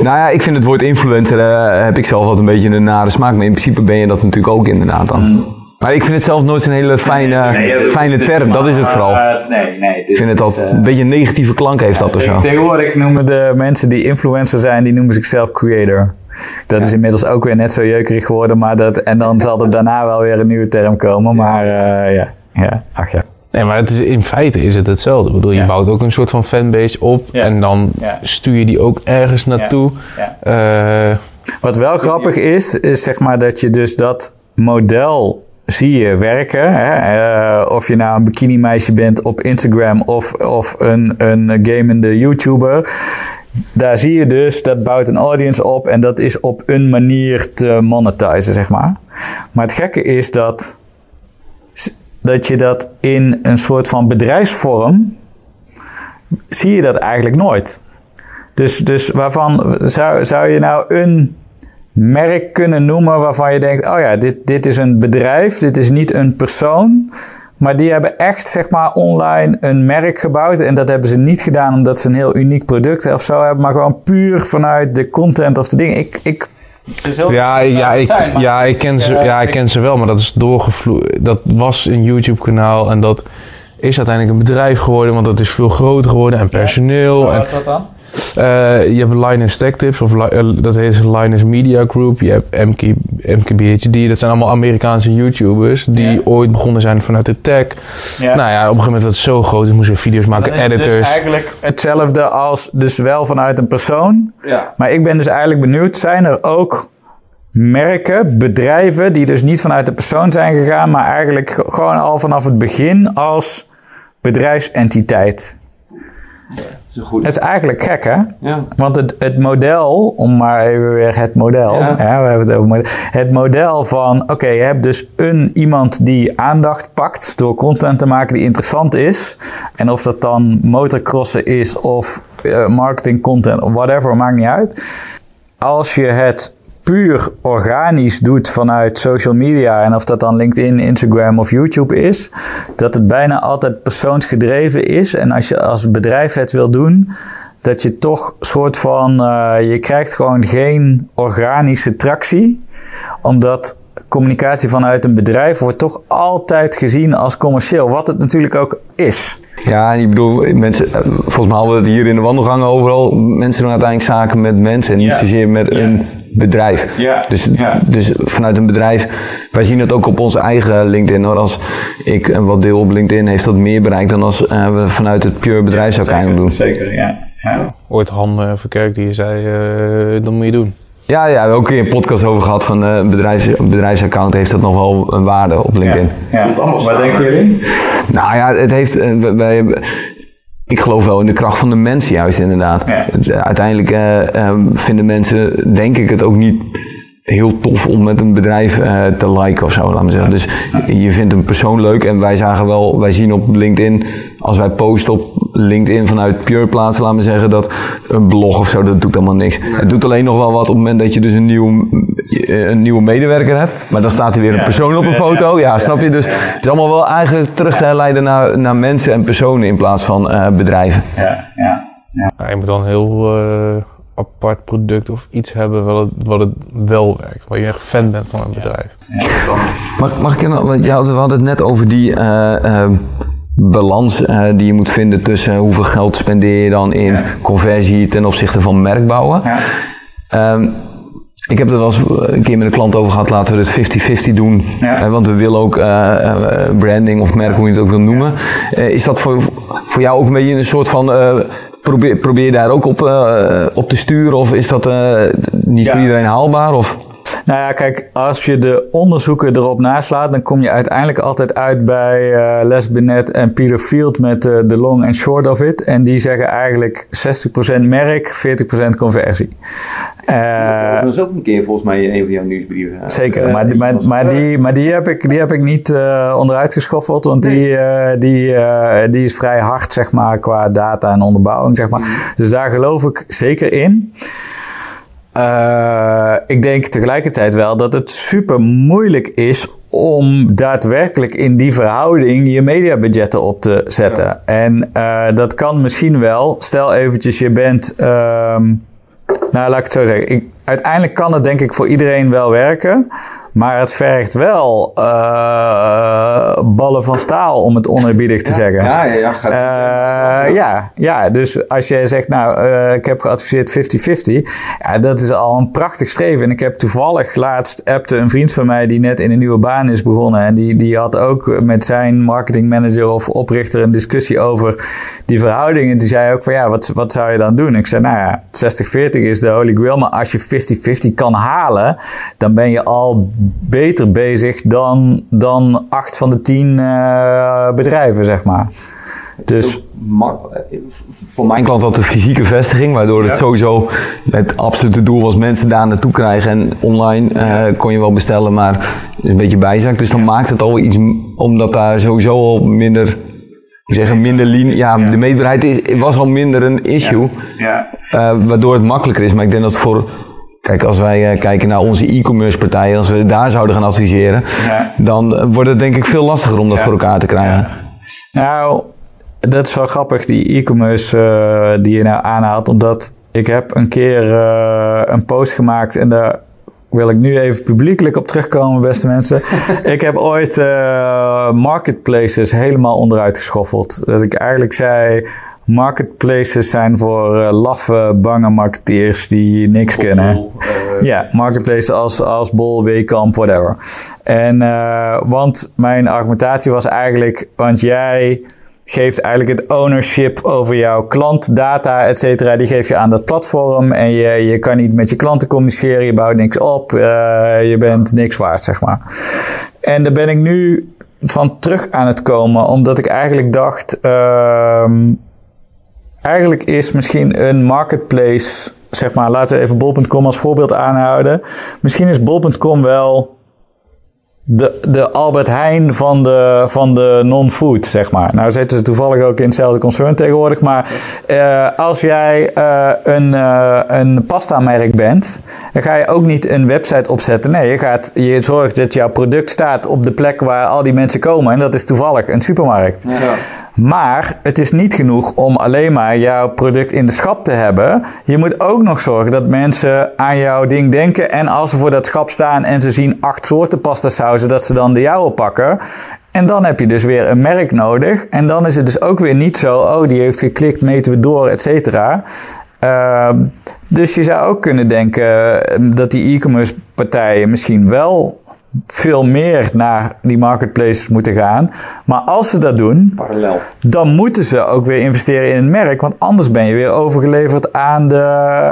Nou ja, ik vind het woord influencer, eh, heb ik zelf wat een beetje een nare smaak. Maar in principe ben je dat natuurlijk ook inderdaad dan. Maar ik vind het zelf nooit zo'n hele fijne, fijne term, dat is het vooral. nee, nee. Ik vind het altijd een beetje een negatieve klank heeft dat of zo. Tegenwoordig noemen de mensen die influencer zijn, die noemen zichzelf creator. Dat is inmiddels ook weer net zo jeukerig geworden, maar dat, en dan zal er daarna wel weer een nieuwe term komen. Maar eh, ja, ja, ach ja. Nee, maar het is, in feite is het hetzelfde. Ik bedoel, je Ja. bouwt ook een soort van fanbase op Ja. en dan Ja. stuur je die ook ergens naartoe. Ja. Eh, Wat wel grappig is, is zeg maar dat je dus dat model zie je werken. Hè? Eh, of je nou een bikini meisje bent op Instagram of, of een, een gamende YouTuber. Daar zie je dus, dat bouwt een audience op en dat is op een manier te monetizen, zeg maar. Maar het gekke is dat, dat je dat in een soort van bedrijfsvorm, zie je dat eigenlijk nooit. Dus, dus waarvan zou, zou je nou een merk kunnen noemen waarvan je denkt: oh ja, dit, dit is een bedrijf, dit is niet een persoon. Maar die hebben echt, zeg maar, online een merk gebouwd. En dat hebben ze niet gedaan omdat ze een heel uniek product of zo hebben. Maar gewoon puur vanuit de content of de dingen. Ik, ik, Ja, ja, ik, zijn, ja, ik ken ze, ja, ik ken ze wel, maar dat is doorgevloeid. Dat was een YouTube-kanaal en dat is uiteindelijk een bedrijf geworden, want dat is veel groter geworden en personeel. Wat dat dan? Eh, je hebt Linus Tech Tips, of Li- eh, dat heet Linus Media Group. Je hebt MK, MKBHD, dat zijn allemaal Amerikaanse YouTubers die Ja. ooit begonnen zijn vanuit de tech. Ja. Nou ja, op een gegeven moment werd het zo groot, dus moesten we video's maken, Dan is het editors. Dus eigenlijk hetzelfde als, dus wel vanuit een persoon. Ja. Maar ik ben dus eigenlijk benieuwd, zijn er ook merken, bedrijven, die dus niet vanuit de persoon zijn gegaan, maar eigenlijk gewoon al vanaf het begin als bedrijfsentiteit? Goed. Dat is eigenlijk gek, hè? Ja. Want het, het model, om maar even weer het model, Ja. hè, we hebben het over model. Het model van, oké, je hebt dus een iemand die aandacht pakt door content te maken die interessant is. En of dat dan motorcrossen is of eh, marketing content of whatever, maakt niet uit. Als je het puur organisch doet vanuit social media en of dat dan LinkedIn, Instagram of YouTube is, dat het bijna altijd persoonsgedreven is. En als je als bedrijf het wil doen, dat je toch soort van, eh, je krijgt gewoon geen organische tractie, omdat communicatie vanuit een bedrijf wordt toch altijd gezien als commercieel, wat het natuurlijk ook is. Ja, ik bedoel, mensen, eh, volgens mij hadden we het hier in de wandelgangen overal. Mensen doen uiteindelijk zaken met mensen en niet Ja. zozeer met een bedrijf. Ja. Dus, Ja. dus vanuit een bedrijf, wij zien het ook op onze eigen LinkedIn. Hoor. Als ik eh, wat deel op LinkedIn, heeft dat meer bereikt dan als eh, we vanuit het pure bedrijfsaccount doen. Zeker, ja. ja. Ooit Han eh, Verkerk die zei, eh, dat moet je doen. Ja, ja, we hebben ook een keer een podcast over gehad van eh, een, bedrijfs, een bedrijfsaccount heeft dat nog wel een waarde op LinkedIn. Ja. Wat denken jullie? Nou ja, het heeft. eh, wij- ik geloof wel in de kracht van de mens, juist inderdaad. Ja. Eh, uiteindelijk eh, ehm, vinden mensen, denk ik, het ook niet heel tof om met een bedrijf uh, te liken of zo, laat me zeggen. Dus je vindt een persoon leuk en wij zagen wel, wij zien op LinkedIn, als wij posten op LinkedIn vanuit Pure plaatsen, laat me zeggen, dat een blog of zo, dat doet allemaal niks. Het doet alleen nog wel wat op het moment dat je dus een, nieuw, een nieuwe medewerker hebt, maar dan staat er weer een persoon op een foto. Ja, snap je? Dus het is allemaal wel eigenlijk terug te herleiden naar, naar mensen en personen in plaats van uh, bedrijven. Ja, ja. ja. je moet dan heel... Uh apart product of iets hebben wat het, wat het wel werkt. Waar je echt fan bent van een bedrijf. Mag, mag ik je nog, want we hadden het net over die uh, uh, balans uh, die je moet vinden tussen hoeveel geld spendeer je dan in conversie ten opzichte van merkbouwen. Ja. Um, ik heb er wel eens een keer met een klant over gehad, laten we het 50-50 doen. Ja. want we willen ook branding of merk, hoe je het ook wil noemen. is dat voor, voor jou ook een beetje een soort van Probeer, probeer je daar ook op, uh, op te sturen of is dat uh, niet voor iedereen haalbaar? Of? Nou ja, kijk, als je de onderzoeken erop naslaat, dan kom je uiteindelijk altijd uit bij uh, Les en Peter Field met uh, de long en short of it. En die zeggen eigenlijk 60% merk, 40% conversie. Uh, dat is ook een keer volgens mij een van jouw nieuwsbrieven. Zeker, maar, die, maar, maar, die, maar die, heb ik, die heb ik niet onderuit geschoffeld, want die, die, die is vrij hard, zeg maar, qua data en onderbouwing, zeg maar. Mm. Dus daar geloof ik zeker in. Uh, ik denk tegelijkertijd wel dat het super moeilijk is om daadwerkelijk in die verhouding je mediabudgetten op te zetten. En uh, dat kan misschien wel. Stel eventjes, je bent. Uh, nou, laat ik het zo zeggen. Ik, uiteindelijk kan het denk ik voor iedereen wel werken. Maar het vergt wel uh, ballen van staal, om het oneerbiedig te zeggen. Ja, ja, ja. Gaat uh, ja, ja, dus als jij zegt, nou, uh, ik heb geadviseerd 50-50. Ja, dat is al een prachtig streven. En ik heb toevallig laatst appte een vriend van mij die net in een nieuwe baan is begonnen. En die, die had ook met zijn marketingmanager of oprichter een discussie over die verhoudingen. Die zei ook van, ja, wat, wat zou je dan doen? Ik zei, nou ja, 60-40 is de holy grail. Maar als je 50-50 kan halen, dan ben je al beter bezig dan, dan acht van de tien uh, bedrijven, zeg maar. Dus voor mijn klant had de fysieke vestiging, waardoor het sowieso het absolute doel was mensen daar naartoe krijgen. En online uh, kon je wel bestellen, maar een beetje bijzak. Dus dan maakt het al iets, omdat daar sowieso al minder, hoe zeggen, minder lean. Ja, de meetbaarheid is, was al minder een issue. Ja. Uh, waardoor het makkelijker is. Maar ik denk dat voor Kijk, als wij uh, kijken naar onze e-commerce partijen, als we daar zouden gaan adviseren, ja. dan wordt het denk ik veel lastiger om dat voor elkaar te krijgen. Nou, dat is wel grappig, die e-commerce uh, die je nou aanhaalt, omdat ik heb een keer uh, een post gemaakt en daar wil ik nu even publiekelijk op terugkomen, beste mensen. [laughs] ik heb ooit marketplaces helemaal onderuit geschoffeld. Dat ik eigenlijk zei, Marketplaces zijn voor uh, laffe, bange marketeers die niks kennen. Uh, ja, marketplaces als, als Bol, Wekamp, whatever. En, uh, want mijn argumentatie was eigenlijk, want jij geeft eigenlijk het ownership over jouw klantdata, et cetera. Die geef je aan dat platform en je, je kan niet met je klanten communiceren, je bouwt niks op, je bent niks waard, zeg maar. En daar ben ik nu van terug aan het komen, omdat ik eigenlijk dacht, ehm, Eigenlijk is misschien een marketplace, zeg maar, laten we even bol.com als voorbeeld aanhouden. Misschien is bol.com wel de, de Albert Heijn van de, van de non-food, zeg maar. Nou zitten ze toevallig ook in hetzelfde concern tegenwoordig. Maar uh, als jij uh, een, uh, een pasta-merk bent, dan ga je ook niet een website opzetten. Nee, je, gaat, je zorgt dat jouw product staat op de plek waar al die mensen komen. En dat is toevallig een supermarkt. Ja. Maar het is niet genoeg om alleen maar jouw product in de schap te hebben. Je moet ook nog zorgen dat mensen aan jouw ding denken. En als ze voor dat schap staan en ze zien acht soorten pasta sauzen, dat ze dan de jouwe pakken. En dan heb je dus weer een merk nodig. En dan is het dus ook weer niet zo, oh, die heeft geklikt, meten we door, et cetera. Uh, dus je zou ook kunnen denken dat die e-commerce partijen misschien wel veel meer naar die marketplaces moeten gaan. Maar als ze dat doen, Parallel. dan moeten ze ook weer investeren in een merk. Want anders ben je weer overgeleverd aan de,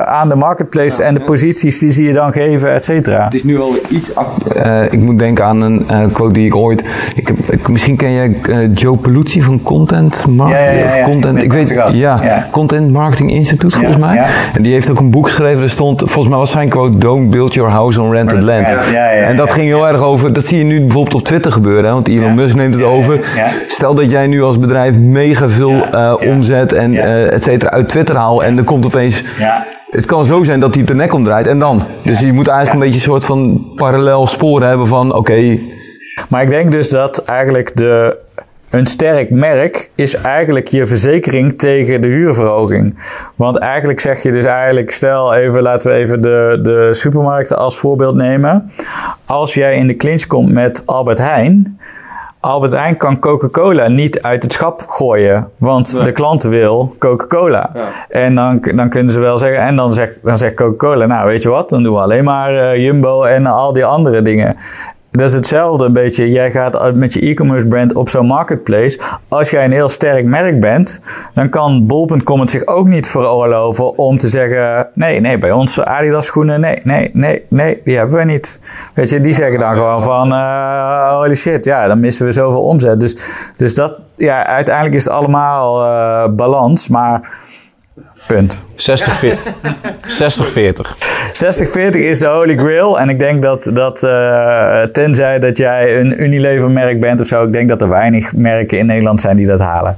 aan de marketplaces en de posities die ze je dan geven, et cetera. Het is nu al iets... Eh, ik moet denken aan een eh, quote die ik ooit. Ik heb, ik, misschien ken jij eh, Joe Peluzzi van Content Marketing. Ja, ja, ja, ja. Of Content, ik weet, ja, Ja. Content Marketing Institute volgens mij. ja. En die heeft ook een boek geschreven. Er stond, volgens mij was zijn quote: Don't build your house on rented land. Ja, ja, ja, en dat ja. ging heel erg over. Dat zie je nu bijvoorbeeld op Twitter gebeuren. Hè, want Elon Ja. Musk neemt het over. ja. Stel dat jij nu als bedrijf mega veel eh, omzet en eh, et cetera uit Twitter haalt. En er komt opeens Ja. het kan zo zijn dat hij de nek omdraait en dan. Dus je moet eigenlijk een beetje een soort van parallel sporen hebben van oké, Maar ik denk dus dat eigenlijk de, een sterk merk is eigenlijk je verzekering tegen de huurverhoging. Want eigenlijk zeg je dus eigenlijk, stel even, laten we even de, de supermarkten als voorbeeld nemen. Als jij in de clinch komt met Albert Heijn. Albert Heijn kan Coca-Cola niet uit het schap gooien, want de klant wil Coca-Cola. Ja. En dan, dan kunnen ze wel zeggen, en dan zegt, dan zegt Coca-Cola, nou weet je wat, dan doen we alleen maar eh, Jumbo en al die andere dingen. Dat is hetzelfde een beetje. Jij gaat met je e-commerce brand op zo'n marketplace. Als jij een heel sterk merk bent, dan kan bol.com het zich ook niet veroorloven om te zeggen: nee, nee, bij ons Adidas schoenen, nee, nee, nee, nee, die hebben we niet. Weet je, die zeggen dan gewoon van: eh, holy shit, ja, dan missen we zoveel omzet. Dus, dus dat, ja, uiteindelijk is het allemaal eh, balans, maar punt. 60, 60 40. 60-40 is de holy grail. En ik denk dat, dat eh, tenzij dat jij een Unilever merk bent of zo, ik denk dat er weinig merken in Nederland zijn die dat halen.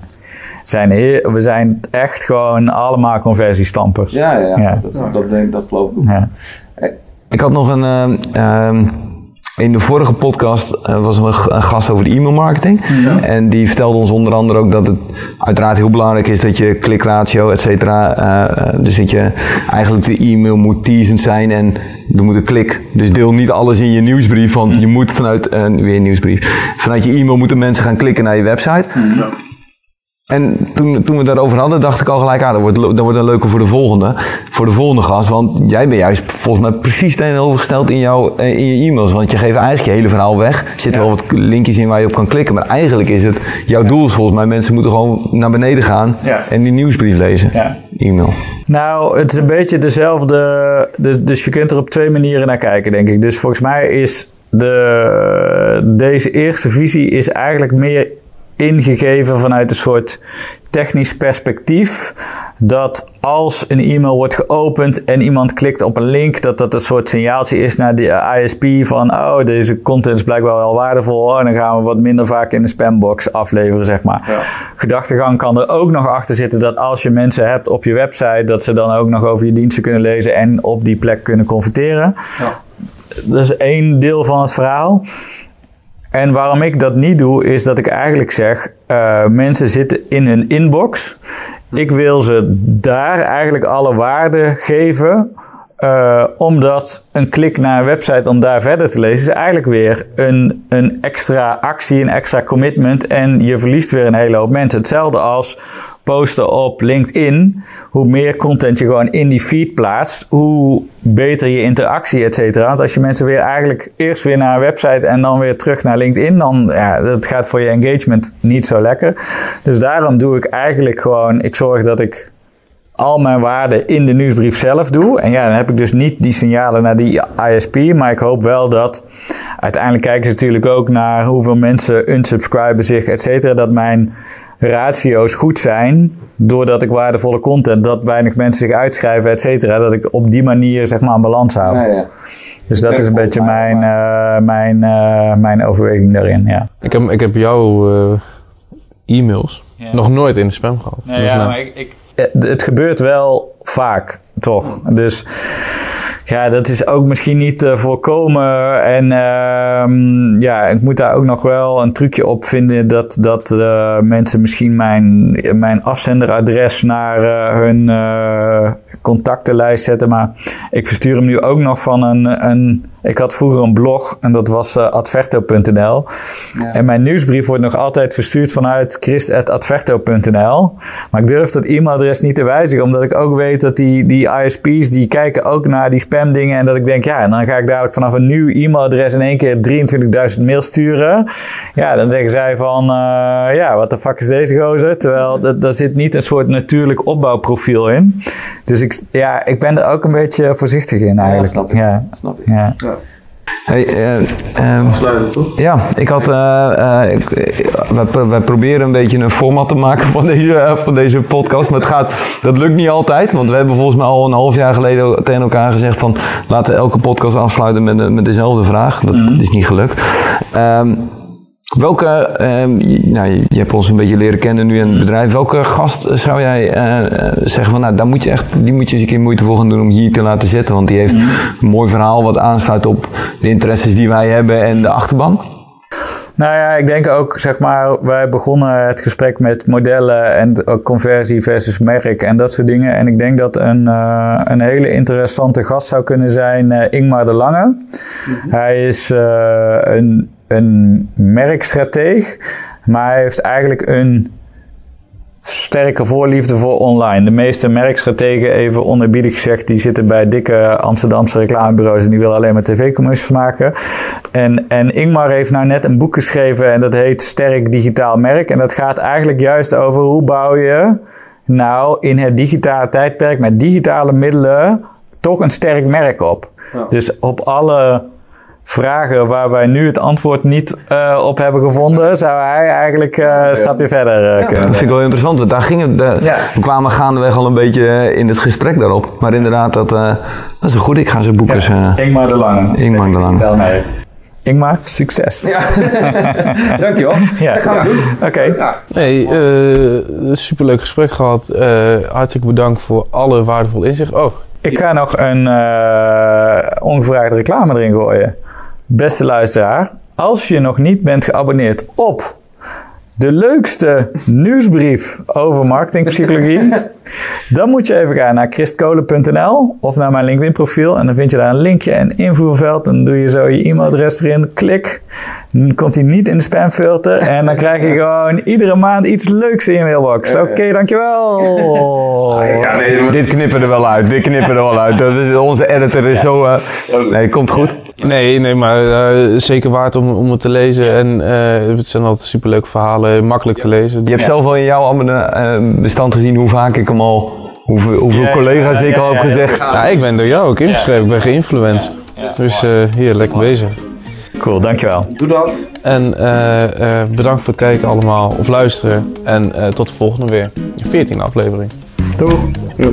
Zijn heel, we zijn echt gewoon allemaal conversiestampers. Ja, ja, ja. Ja. Dat, dat, denk, dat geloof ik ook. Ja. ik had nog een. ehm, ehm, in de vorige podcast eh, was er een gast over de e-mailmarketing. En die vertelde ons onder andere ook dat het uiteraard heel belangrijk is dat je klikratio, et cetera. eh, eh, dus dat je eigenlijk de e-mail moet teasend zijn en er moet een klik. Dus deel niet alles in je nieuwsbrief, want je moet vanuit weer een nieuwsbrief. Vanuit je e-mail moeten mensen gaan klikken naar je website. En toen, toen we daarover hadden, dacht ik al gelijk, ah, dat wordt, dat wordt een leuke voor de volgende. Voor de volgende gast. Want jij bent juist volgens mij precies tegenovergesteld in, jouw, eh, in je e-mails. Want je geeft eigenlijk je hele verhaal weg. Er zitten wel wat linkjes in waar je op kan klikken. Maar eigenlijk is het, jouw doel is volgens mij, mensen moeten gewoon naar beneden gaan. Ja. En die nieuwsbrief lezen. Ja. E-mail. Nou, het is een beetje dezelfde. de- Dus je kunt er op twee manieren naar kijken, denk ik. Dus volgens mij is de, deze eerste visie is eigenlijk meer ingegeven vanuit een soort technisch perspectief. Dat als een e-mail wordt geopend en iemand klikt op een link, dat dat een soort signaaltje is naar de ISP van, oh, deze content is blijkbaar wel waardevol. Oh, dan gaan we wat minder vaak in de spambox afleveren, zeg maar. Ja. Gedachtegang kan er ook nog achter zitten dat als je mensen hebt op je website, dat ze dan ook nog over je diensten kunnen lezen en op die plek kunnen converteren. Ja. Dat is één deel van het verhaal. En waarom ik dat niet doe, is dat ik eigenlijk zeg: eh, mensen zitten in hun inbox. Ik wil ze daar eigenlijk alle waarde geven. eh, omdat een klik naar een website om daar verder te lezen is eigenlijk weer een, een extra actie, een extra commitment. En je verliest weer een hele hoop mensen. Hetzelfde als posten op LinkedIn. Hoe meer content je gewoon in die feed plaatst, hoe beter je interactie, et cetera. Want als je mensen weer eigenlijk eerst weer naar een website en dan weer terug naar LinkedIn, dan ja, dat gaat voor je engagement niet zo lekker. Dus daarom doe ik eigenlijk gewoon, ik zorg dat ik al mijn waarden in de nieuwsbrief zelf doe. En ja, dan heb ik dus niet die signalen naar die ISP. Maar ik hoop wel dat. Uiteindelijk kijken ze natuurlijk ook naar hoeveel mensen unsubscriben zich, et cetera. Dat mijn ratio's goed zijn. Doordat ik waardevolle content, dat weinig mensen zich uitschrijven, et cetera. Dat ik op die manier zeg maar een balans hou. Ja, ja. Dus dat is een beetje mijn, eh, mijn, eh, mijn overweging daarin. Ja. Ik heb, ik heb jouw eh, e-mails Ja. nog nooit in de spam gehad. Dus nou, ik, ik... Het gebeurt wel vaak, toch? Dus ja, dat is ook misschien niet te voorkomen. En ehm, ja, ik moet daar ook nog wel een trucje op vinden dat, dat eh, mensen misschien mijn, mijn afzenderadres naar eh, hun eh, contactenlijst zetten. Maar ik verstuur hem nu ook nog van een. een ik had vroeger een blog en dat was eh, adverto.nl. Ja. En mijn nieuwsbrief wordt nog altijd verstuurd vanuit christ.adverto.nl. Maar ik durf dat e-mailadres niet te wijzigen, omdat ik ook weet dat die, die ISP's die kijken ook naar die spam dingen. En dat ik denk, ja, en dan ga ik dadelijk vanaf een nieuw e-mailadres in één keer 23.000 mails sturen. Ja, dan zeggen zij van, uh, ja, wat de fuck is deze gozer? Terwijl daar zit niet een soort natuurlijk opbouwprofiel in. Dus ik, ja, ik ben er ook een beetje voorzichtig in eigenlijk. Ja, snap ik. Ja. Snap ik. Ja. Hey, Sluiten toch? ja, ik had. eh, eh, ik- wij, pro- wij proberen een beetje een format te maken van deze, van deze podcast. Maar het gaat, dat lukt niet altijd. Want we hebben volgens mij al een half jaar geleden tegen elkaar gezegd: van laten we elke podcast afsluiten met, met dezelfde vraag. Dat is niet gelukt. Ehm, welke, ehm, je- nou, je, hebt ons een beetje leren kennen nu in het bedrijf. Welke gast zou jij eh, eh, zeggen van, nou, daar moet je echt, die moet je eens een keer moeite voor gaan doen om hier te laten zitten? Want die heeft een mooi verhaal wat aansluit op de interesses die wij hebben en de achterban. Nou ja, ik denk ook, zeg maar, wij begonnen het gesprek met modellen en ook conversie versus merk en dat soort dingen. En ik denk dat een, eh, een hele interessante gast zou kunnen zijn Ingmar de Lange. Hij is een, een merkstrateeg, maar hij heeft eigenlijk een sterke voorliefde voor online. De meeste merkstrategen, even onerbiedig gezegd, die zitten bij dikke Amsterdamse reclamebureaus en die willen alleen maar tv-commercials maken. En, en Ingmar heeft nou net een boek geschreven en dat heet Sterk Digitaal Merk. En dat gaat eigenlijk juist over hoe bouw je nou in het digitale tijdperk met digitale middelen toch een sterk merk op. Ja. Dus op alle vragen waar wij nu het antwoord niet eh, op hebben gevonden, zou hij eigenlijk eh, een stapje verder eh, Dat kunnen. vind ik wel interessant. want Daar ging het, daar- Ja. We kwamen gaandeweg al een beetje in het gesprek daarop. Maar inderdaad, dat, eh, dat is een goed. Ik ga zijn boek eens... eh, Ingmar de Lange. Ingmar de Lange. Ingmar, succes. Ja, [laughs] Dankjewel. Dat gaan we doen. Oké. Ja. Nee, eh superleuk gesprek gehad. Eh, hartstikke bedankt voor alle waardevolle inzicht. Oh, Ik ga nog een eh ongevraagde reclame erin gooien. Beste luisteraar, als je nog niet bent geabonneerd op de leukste nieuwsbrief over marketingpsychologie, [laughs] dan moet je even gaan naar christkolen.nl of naar mijn LinkedIn profiel en dan vind je daar een linkje en invoerveld. Dan doe je zo je e-mailadres erin, klik, dan komt hij niet in de spamfilter en dan krijg je [laughs] gewoon iedere maand iets leuks in je mailbox. Oké, dankjewel. Ja, nee, [laughs] maar- Dit knippen er wel uit. Dit knippen er wel uit. Dat is, onze editor is zo... eh, nee, komt goed. nee, nee, maar eh, zeker waard om, om het te lezen. En eh, het zijn altijd superleuke verhalen, makkelijk te lezen. Je hebt zelf al in jouw abonne- bestand gezien hoe vaak ik hem al... Hoeveel, hoeveel Ja, collega's ja, ik ja, al heb ja, gezegd. Ja, ik ben door jou ook ingeschreven. Ik ben geïnfluenced. Dus eh, hier, lekker bezig. Cool, dankjewel. Doe dat. En eh, eh, bedankt voor het kijken allemaal, of luisteren. En eh, tot de volgende weer. 14e aflevering. Doeg. Ja.